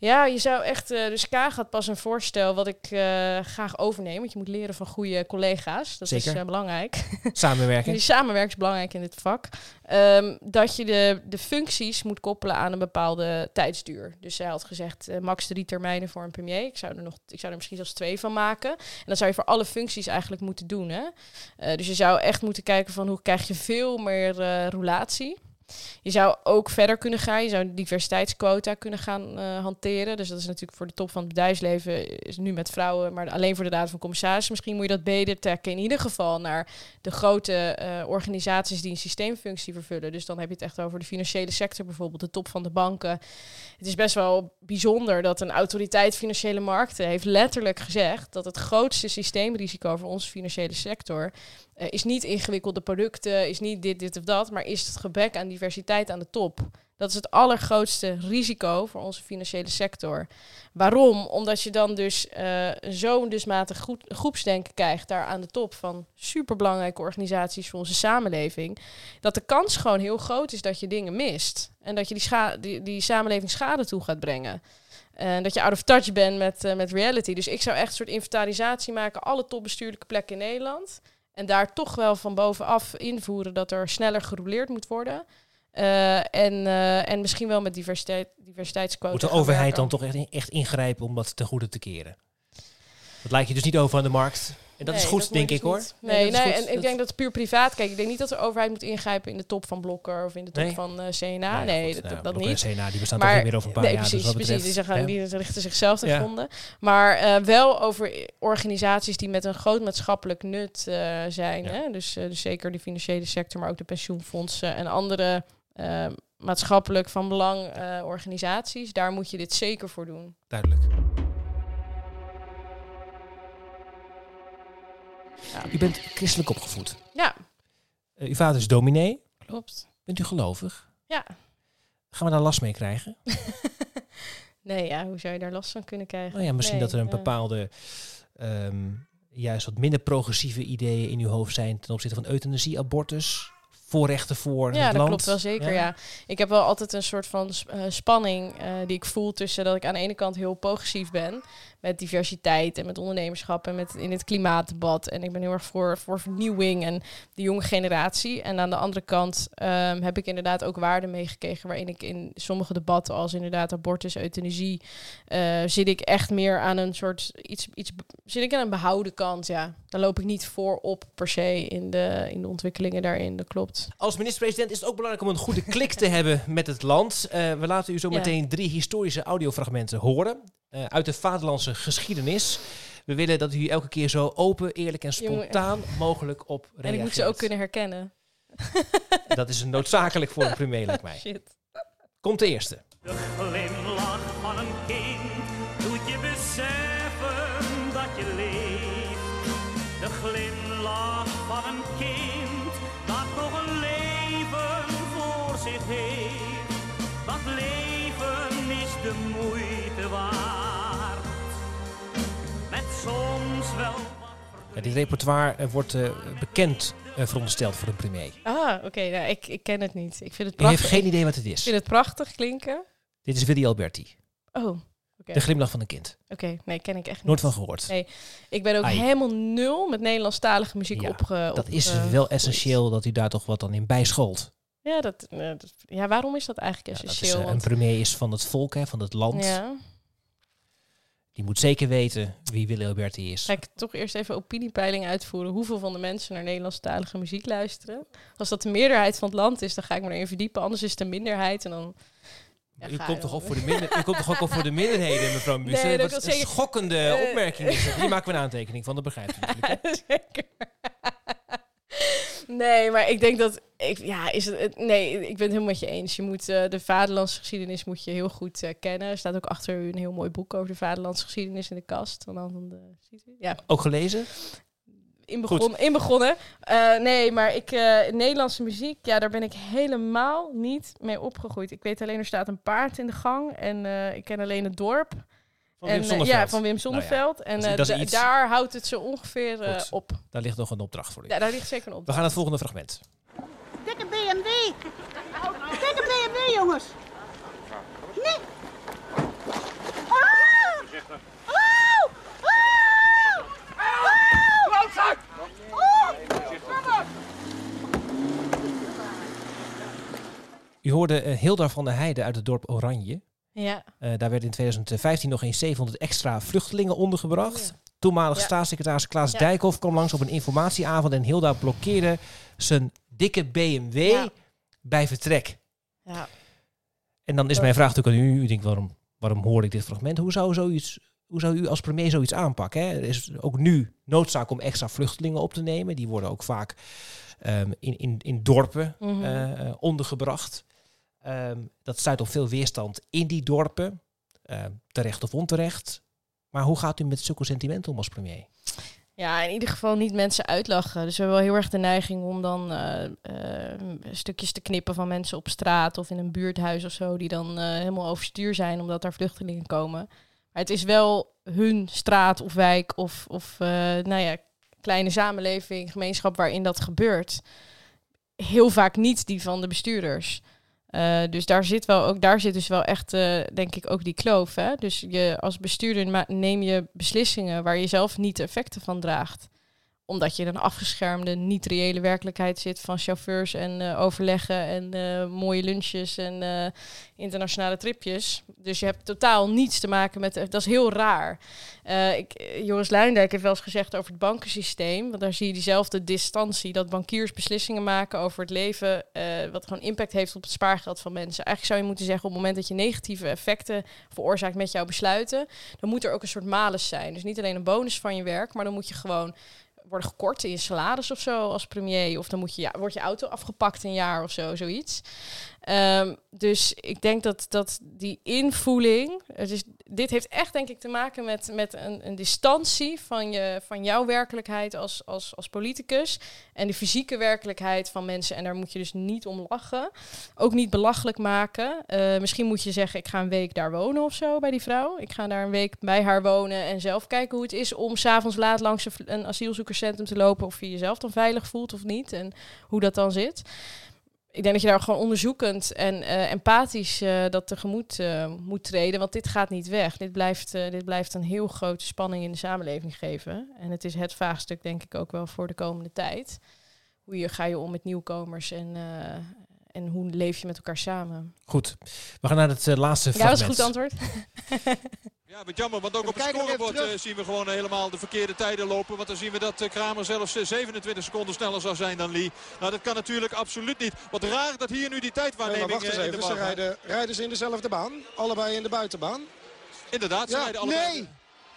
Ja, je zou echt. eh dus K gaat pas een voorstel wat ik eh, graag overneem. Want je moet leren van goede collega's. Dat Zeker. is eh, belangrijk. Samenwerken? Die samenwerking is belangrijk in dit vak. Ehm, dat je de, de functies moet koppelen aan een bepaalde tijdsduur. Dus zij had gezegd max drie termijnen voor een premier. Ik zou er nog, ik zou er misschien zelfs twee van maken. En dat zou je voor alle functies eigenlijk moeten doen. Hè? Dus je zou echt moeten kijken van hoe krijg je veel meer roulatie. Je zou ook verder kunnen gaan. Je zou een diversiteitsquota kunnen gaan eh, hanteren. Dus dat is natuurlijk voor de top van het bedrijfsleven is nu met vrouwen, maar alleen voor de raad van commissarissen. Misschien moet je dat beter trekken. In ieder geval naar de grote eh, organisaties die een systeemfunctie vervullen. Dus dan heb je het echt over de financiële sector, bijvoorbeeld de top van de banken. Het is best wel bijzonder dat een autoriteit financiële markten heeft letterlijk gezegd dat het grootste systeemrisico voor onze financiële sector eh, is niet ingewikkelde producten, is niet dit, dit of dat, maar is het gebrek aan diversiteit aan de top. Dat is het allergrootste risico voor onze financiële sector. Waarom? Omdat je dan dus eh, zo'n dusmatig goed, groepsdenken krijgt daar aan de top van superbelangrijke organisaties voor onze samenleving. Dat de kans gewoon heel groot is dat je dingen mist. En dat je die, die samenleving schade toe gaat brengen. En dat je out of touch bent met, eh, met reality. Dus ik zou echt een soort inventarisatie maken, alle topbestuurlijke plekken in Nederland. En daar toch wel van bovenaf invoeren dat er sneller gerouleerd moet worden. Eh, en, eh, en misschien wel met diversiteit, diversiteitsquota. Moet de overheid dan toch echt, echt ingrijpen om dat ten goede te keren? Dat lijkt je dus niet over aan de markt. En dat is goed, denk dus ik hoor. niet. Nee, nee, dat en ik denk dat het puur privaat. Kijk, ik denk niet dat de overheid moet ingrijpen in de top van Blokker of in de top Nee. van eh, CNA. Nee, goed, dat, nou, dat niet. en CNA, die bestaan Maar- toch niet meer over een paar nee, jaar. precies, dus wat precies. betreft, Die, zeggen, die richten zichzelf ten Ja. gronde. Maar eh, wel over organisaties die met een groot maatschappelijk nut eh, zijn. Ja. Hè? Dus, eh, dus zeker de financiële sector, maar ook de pensioenfondsen en andere maatschappelijk van belang eh, organisaties. Daar moet je dit zeker voor doen. Duidelijk. Ja. U bent christelijk opgevoed. Ja, Eh, uw vader is dominee. klopt. Bent u gelovig? Ja. Gaan we daar last mee krijgen? Nee, ja, hoe zou je daar last van kunnen krijgen? Nou ja, misschien Nee, dat er een ja. bepaalde... ehm, juist wat minder progressieve ideeën in uw hoofd zijn ten opzichte van euthanasie, abortus, voorrechten voor Ja, het dat land. klopt wel zeker. Ja. Ik heb wel altijd een soort van eh, spanning eh, die ik voel tussen dat ik aan de ene kant heel progressief ben met diversiteit en met ondernemerschap en met in het klimaatdebat. En ik ben heel erg voor, voor vernieuwing en de jonge generatie. En aan de andere kant ehm, heb ik inderdaad ook waarden meegekregen waarin ik in sommige debatten als inderdaad abortus, euthanasie, eh, zit ik echt meer aan een soort iets, iets zit ik aan een behouden kant. Ja, daar loop ik niet voor op per se in de, in de ontwikkelingen daarin. Dat klopt. Als minister-president is het ook belangrijk om een goede klik te hebben met het land. Eh, we laten u zo Ja. meteen drie historische audiofragmenten horen eh, uit de vaderlandse geschiedenis. We willen dat u elke keer zo open, eerlijk en spontaan mogelijk op reageert. En ik moet ze ook kunnen herkennen. Dat is noodzakelijk voor een premier, lijkt mij. Shit. Komt de eerste. De glimlach van een kind Ja, dit repertoire eh, wordt eh, bekend eh, verondersteld voor een premier. Ah, oké. nou, ik, ik ken het niet. Ik vind het U heeft prachtig. geen idee wat het Ik is. vind het prachtig klinken. Dit is Willy Alberti. Oh. De glimlach van een kind. Oké, nee, ken ik echt niet. Nooit van gehoord. Nee, Ik ben ook Ai. helemaal nul met Nederlandstalige muziek Ja, opge... Dat is wel essentieel dat u daar toch wat dan in bijschoolt. Ja, dat, ja, waarom is dat eigenlijk Ja, dat is, essentieel? een premier is van het volk, hè, van het land. ja. Die moet zeker weten wie Willy Alberti is. Ga ik toch eerst even opiniepeiling uitvoeren. Hoeveel van de mensen naar Nederlandstalige muziek luisteren? Als dat de meerderheid van het land is, dan ga ik me erin verdiepen. Anders is het een minderheid en dan... Ja, u, komt je toch ook voor de minder, u komt toch ook op voor de minderheden, mevrouw Musse? Nee, dat Wat wil een zeggen- schokkende Eh, opmerking is dat. Hier maken we een aantekening van, dat natuurlijk. hè? Zeker. Nee, maar ik denk dat... Ik, ja, is het, nee, ik ben het helemaal met je eens. Je moet eh, de vaderlandse geschiedenis moet je heel goed eh, kennen. Er staat ook achter u een heel mooi boek over de vaderlandse geschiedenis in de kast. Van de? Ja, Ook gelezen? in, begon, in begonnen. Eh, nee, maar ik, Nederlandse muziek, ja, daar ben ik helemaal niet mee opgegroeid. Ik weet alleen, er staat een paard in de gang. En ik ken alleen het dorp. Van en, Wim eh, Sonneveld. ja, van Wim en eh, dat is da- iets- daar houdt het zo ongeveer eh, op. Daar ligt nog een opdracht voor u. Ja, daar ligt zeker een op. We gaan naar het volgende fragment. Dikke BMW. Dikke BMW, jongens. Nee. Oh! Oh! Oh! U hoorde eh, Hilda van der Heijden uit het dorp Oranje. Ja, Eh, daar werden in 2015 nog eens 700 extra vluchtelingen ondergebracht. Toenmalig Ja. staatssecretaris Klaas Ja. Dijkhoff kwam langs op een informatieavond en Hilda blokkeerde zijn dikke BMW bij vertrek. ja. En dan is mijn vraag natuurlijk aan u. U denkt, waarom, waarom hoor ik dit fragment? Hoe zou, zoiets, hoe zou u als premier zoiets aanpakken? Hè? Er is ook nu noodzaak om extra vluchtelingen op te nemen. Die worden ook vaak ehm, in, in, in dorpen Mhm. eh, eh, ondergebracht. Ehm, dat stuit op veel weerstand in die dorpen. Ehm, terecht of onterecht. Maar hoe gaat u met zulke sentimenten om als premier? Ja, in ieder geval niet mensen uitlachen. Dus we hebben wel heel erg de neiging om dan eh, eh, stukjes te knippen van mensen op straat of in een buurthuis of zo, die dan eh, helemaal overstuur zijn omdat daar vluchtelingen komen. Maar het is wel hun straat of wijk of, of nou ja, kleine samenleving, gemeenschap waarin dat gebeurt. Heel vaak niet die van de bestuurders. Eh, dus daar zit, wel ook, daar zit dus wel echt, eh, denk ik, ook die kloof. Hè? Dus je, als bestuurder neem je beslissingen waar je zelf niet de effecten van draagt. Omdat je in een afgeschermde, niet reële werkelijkheid zit van chauffeurs en eh, overleggen en eh, mooie lunches en eh, internationale tripjes. Dus je hebt totaal niets te maken met... Dat is heel raar. Ik, Joris Luijendijk heeft wel eens gezegd over het bankensysteem. Want daar zie je diezelfde distantie. Dat bankiers beslissingen maken over het leven. wat gewoon impact heeft op het spaargeld van mensen. Eigenlijk zou je moeten zeggen op het moment dat je negatieve effecten veroorzaakt met jouw besluiten. Dan moet er ook een soort malus zijn. Dus niet alleen een bonus van je werk. Maar dan moet je gewoon worden gekort in je salaris of zo als premier. Of dan moet je, ja, wordt je auto afgepakt een jaar of zo, zoiets. Ehm, dus ik denk dat, dat die invoeling, het is, dit heeft echt denk ik te maken met, met een, een distantie van, je, van jouw werkelijkheid als, als, als politicus en de fysieke werkelijkheid van mensen. En daar moet je dus niet om lachen. Ook niet belachelijk maken. Eh, misschien moet je zeggen, ik ga een week daar wonen of zo bij die vrouw. Ik ga daar een week bij haar wonen en zelf kijken hoe het is om s'avonds laat langs een, een asielzoekerscentrum te lopen. Of je jezelf dan veilig voelt of niet. En hoe dat dan zit ik denk dat je daar gewoon onderzoekend en eh, empathisch eh, dat tegemoet uh, moet treden. Want dit gaat niet weg. Dit blijft, dit blijft een heel grote spanning in de samenleving geven. En het is het vraagstuk, denk ik, ook wel voor de komende tijd. Hoe je, ga je om met nieuwkomers en, en hoe leef je met elkaar samen? Goed. We gaan naar het laatste ja, dat is een goed antwoord. Ja, wat jammer, want ook op het scorebord uh, zien we gewoon helemaal de verkeerde tijden lopen. Want dan zien we dat uh, Kramer zelfs 27 seconden sneller zou zijn dan Lee. Nou, dat kan natuurlijk absoluut niet. Wat raar dat hier nu die tijdwaarneming nee, wacht eens even, ze rijden, rijden ze in dezelfde baan. Allebei in de buitenbaan. Inderdaad, ze ja, rijden allebei. Nee!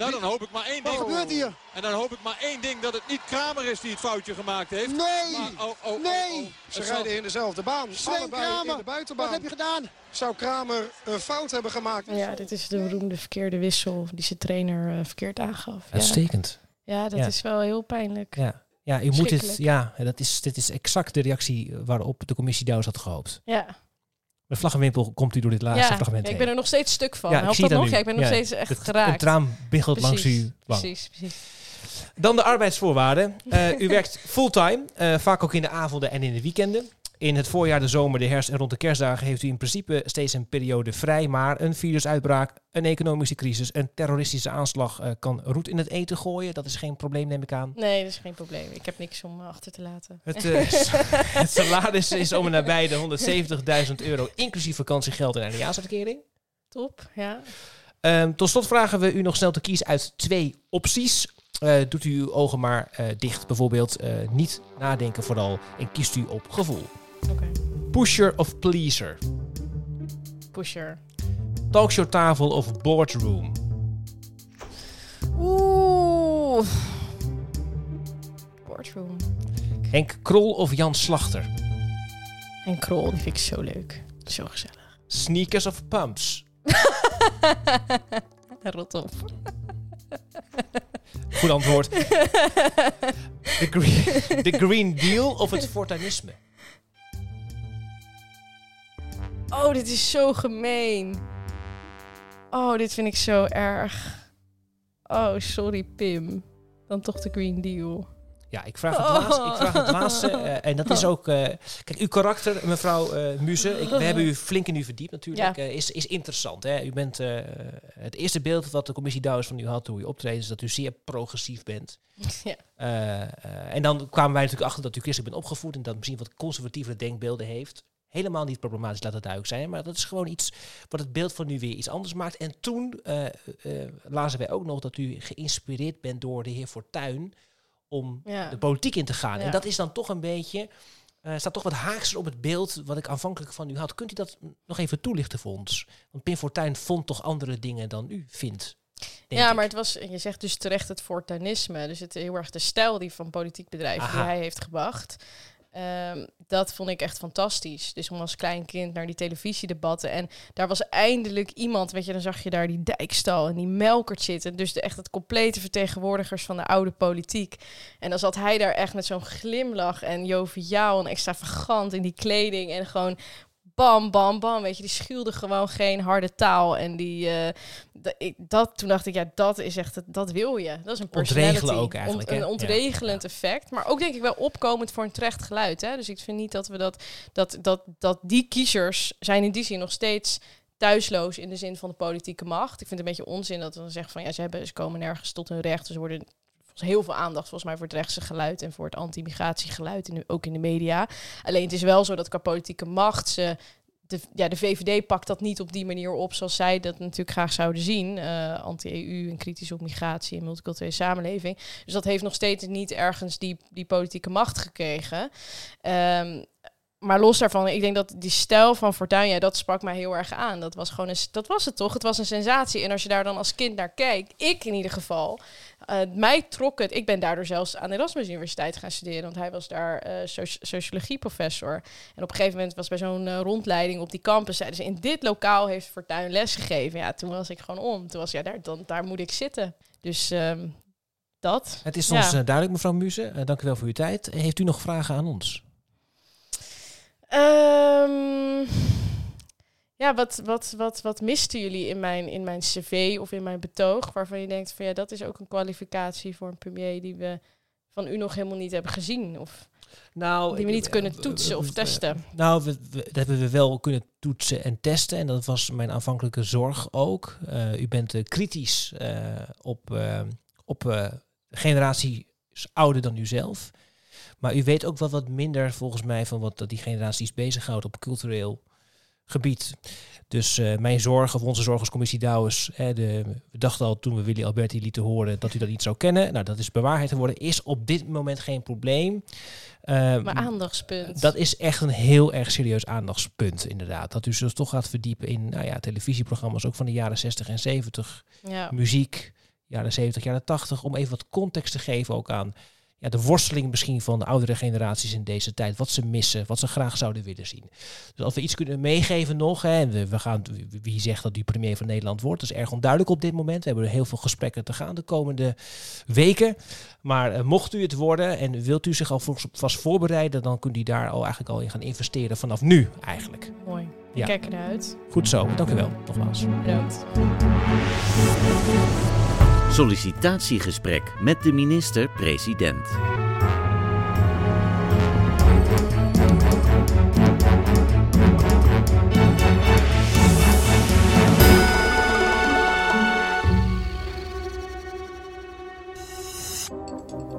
Nou, dan hoop ik maar één ding. Wat gebeurt hier? En dan hoop ik maar één ding, dat het niet Kramer is die het foutje gemaakt heeft. Nee! Maar, oh, oh, nee! Oh, oh. Ze rijden in dezelfde baan. Sven Allebei Kramer, in de buitenbaan. Wat heb je gedaan? Zou Kramer een fout hebben gemaakt? Ja, dit is de beroemde verkeerde wissel die zijn trainer uh, verkeerd aangaf. Uitstekend. Ja, ja dat Ja. is wel heel pijnlijk. Ja, ja u moet dit, Schrikkelijk. ja dat is, dit is exact de reactie waarop de commissie Douws had gehoopt. Ja, Met vlag en wimpel komt u door dit laatste ja. fragment ik heen. ben er nog steeds stuk van. Ja, ik Helpt dat het nog? Ja, ik ben nog Ja, steeds echt Het- geraakt. Een traan biggelt langs u. Precies, precies. Dan de arbeidsvoorwaarden. Eh, u werkt fulltime, eh, vaak ook in de avonden en in de weekenden. In het voorjaar, de zomer, de herfst en rond de kerstdagen heeft u in principe steeds een periode vrij. Maar een virusuitbraak, een economische crisis, een terroristische aanslag eh, kan roet in het eten gooien. Dat is geen probleem, neem ik aan. Nee, dat is geen probleem. Ik heb niks om achter te laten. Het, eh, het salaris is om en nabij de 170.000 euro, inclusief vakantiegeld en eindejaarsuitkering. Top, ja. Ehm, tot slot vragen we u nog snel te kiezen uit twee opties. Eh, doet u uw ogen maar dicht, bijvoorbeeld. niet nadenken vooral en kiest u op gevoel. Oké. Pusher of pleaser? Pusher. Talkshowtafel of boardroom? Oeh. Boardroom. Henk Krol of Jan Slachter? En Krol, die vind ik zo leuk. Zo gezellig. Sneakers of pumps? Rot op. Goed antwoord. De green, de green Deal of het fortuinisme? Oh, dit is zo gemeen. Oh, dit vind ik zo erg. Oh, sorry Pim. Dan toch de Green Deal. Ja, ik vraag het laatste. Ik vraag het laatste eh, en dat is ook... eh, kijk, uw karakter, mevrouw eh Muze... Ik, we hebben u flink in u verdiept natuurlijk. Ja. eh, is, is interessant. Hè? U bent... eh, het eerste beeld wat de commissie Douwers van u had toen u optreedt... is dat u zeer progressief bent. Ja. Eh, eh, en dan kwamen wij natuurlijk achter dat u christelijk bent opgevoed... en dat misschien wat conservatievere denkbeelden heeft. Helemaal niet problematisch, laat het duidelijk zijn. Maar dat is gewoon iets wat het beeld van u weer iets anders maakt. En toen eh, eh, lazen wij ook nog dat u geïnspireerd bent door de heer Fortuyn... om Ja. de politiek in te gaan. Ja. En dat is dan toch een beetje... eh, staat toch wat haakser op het beeld wat ik aanvankelijk van u had. Kunt u dat nog even toelichten voor ons? Want Pim Fortuyn vond toch andere dingen dan u vindt. Ja, ik. maar het was, je zegt dus terecht het fortuinisme. Dus het heel erg de stijl die van politiek bedrijven die hij heeft gebracht. Ehm, dat vond ik echt fantastisch. Dus om als klein kind naar die televisiedebatten. En daar was eindelijk iemand, weet je, dan zag je daar die dijkstal en die melkert zitten. Dus de, echt het complete vertegenwoordigers van de oude politiek. En dan zat hij daar echt met zo'n glimlach en joviaal en extravagant in die kleding. En gewoon bam, bam, bam. Weet je, die schuwde gewoon geen harde taal. En die, eh, ik, dat, toen dacht ik, ja, dat is echt, dat wil je. Dat is een Ontregelen personality. ook eigenlijk, Ont- een Ja. ontregelend effect. Maar ook denk ik wel opkomend voor een terecht geluid. Hè? Dus ik vind niet dat we dat, dat, dat, dat die kiezers zijn in die zin nog steeds thuisloos in de zin van de politieke macht. Ik vind het een beetje onzin dat we dan zeggen van ja, ze, hebben, ze komen nergens tot hun recht. Dus worden heel veel aandacht volgens mij voor het rechtse geluid en voor het anti-migratiegeluid, ook in de media. Alleen het is wel zo dat qua politieke macht ze de, ja, de VVD pakt dat niet op die manier op zoals zij dat natuurlijk graag zouden zien. eh, Anti-EU en kritisch op migratie en multiculturele samenleving. Dus dat heeft nog steeds niet ergens die, die politieke macht gekregen. Ehm, maar los daarvan, ik denk dat die stijl van Fortuyn, ja, dat sprak mij heel erg aan. Dat was gewoon een, dat was het toch? Het was een sensatie. En als je daar dan als kind naar kijkt, ik in ieder geval, eh, mij trok het. Ik ben daardoor zelfs aan de Erasmus Universiteit gaan studeren, want hij was daar eh soci- sociologieprofessor. En op een gegeven moment was bij zo'n eh, rondleiding op die campus, zeiden ze, in dit lokaal heeft Fortuyn les gegeven. Ja, toen was ik gewoon om. Toen was ja, daar, dan, daar moet ik zitten. Dus ehm, dat. Het is Ja. ons duidelijk, mevrouw Muze. Dank u wel voor uw tijd. Heeft u nog vragen aan ons? Ehm, ja, wat, wat, wat, wat misten jullie in mijn, in mijn cv of in mijn betoog? Waarvan je denkt van ja, dat is ook een kwalificatie voor een premier die we van u nog helemaal niet hebben gezien. Of Nou, die we niet kunnen eh, toetsen of eh, testen. Nou, we, we- dat hebben we wel kunnen toetsen en testen. En dat was mijn aanvankelijke zorg ook. Eh, u bent eh, kritisch eh, op, eh, op eh, generaties ouder dan u zelf. Maar u weet ook wel wat minder volgens mij van wat dat die generaties bezighoudt op cultureel gebied. Dus eh, mijn zorg, of onze zorg als commissie Douwes, hè, de, we dachten al toen we Willy Alberti lieten horen dat u dat niet zou kennen. Nou, dat is bewaarheid geworden. Is op dit moment geen probleem. Eh, Mijn aandachtspunt. dat is echt een heel erg serieus aandachtspunt, inderdaad. Dat u zich toch gaat verdiepen in nou ja, televisieprogramma's, ook van de jaren 60 en 70. Ja. Muziek, jaren 70, jaren 80. Om even wat context te geven ook aan ja, de worsteling misschien van de oudere generaties in deze tijd. Wat ze missen, wat ze graag zouden willen zien. Dus als we iets kunnen meegeven nog, hè, we, we gaan, wie zegt dat u premier van Nederland wordt, dat is erg onduidelijk op dit moment. We hebben heel veel gesprekken te gaan de komende weken. Maar eh, mocht u het worden en wilt u zich alvast voorbereiden, dan kunt u daar al eigenlijk al in gaan investeren vanaf nu eigenlijk. Mooi. Ja. Kijk ernaar uit. Goed zo, dank u wel, nogmaals. Bedankt. Sollicitatiegesprek met de minister-president.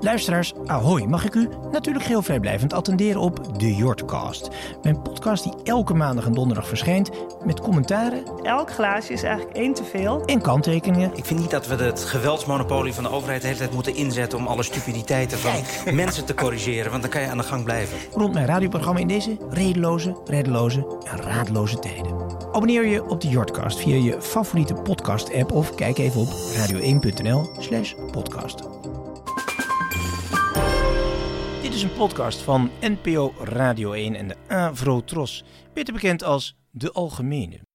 Luisteraars, ahoy, mag ik u natuurlijk geheel vrijblijvend attenderen op de Jortcast. Mijn podcast die elke maandag en donderdag verschijnt met commentaren Elk glaasje is eigenlijk één te veel. en kanttekeningen. Ik vind niet dat we het geweldsmonopolie van de overheid de hele tijd moeten inzetten om alle stupiditeiten van mensen te corrigeren, want dan kan je aan de gang blijven. rond mijn radioprogramma in deze redeloze, reddeloze en raadloze tijden. Abonneer je op de Jortcast via je favoriete podcast-app of kijk even op radio1.nl slash podcast. Is een podcast van NPO Radio 1 en de Avro Tros, beter bekend als De Algemene.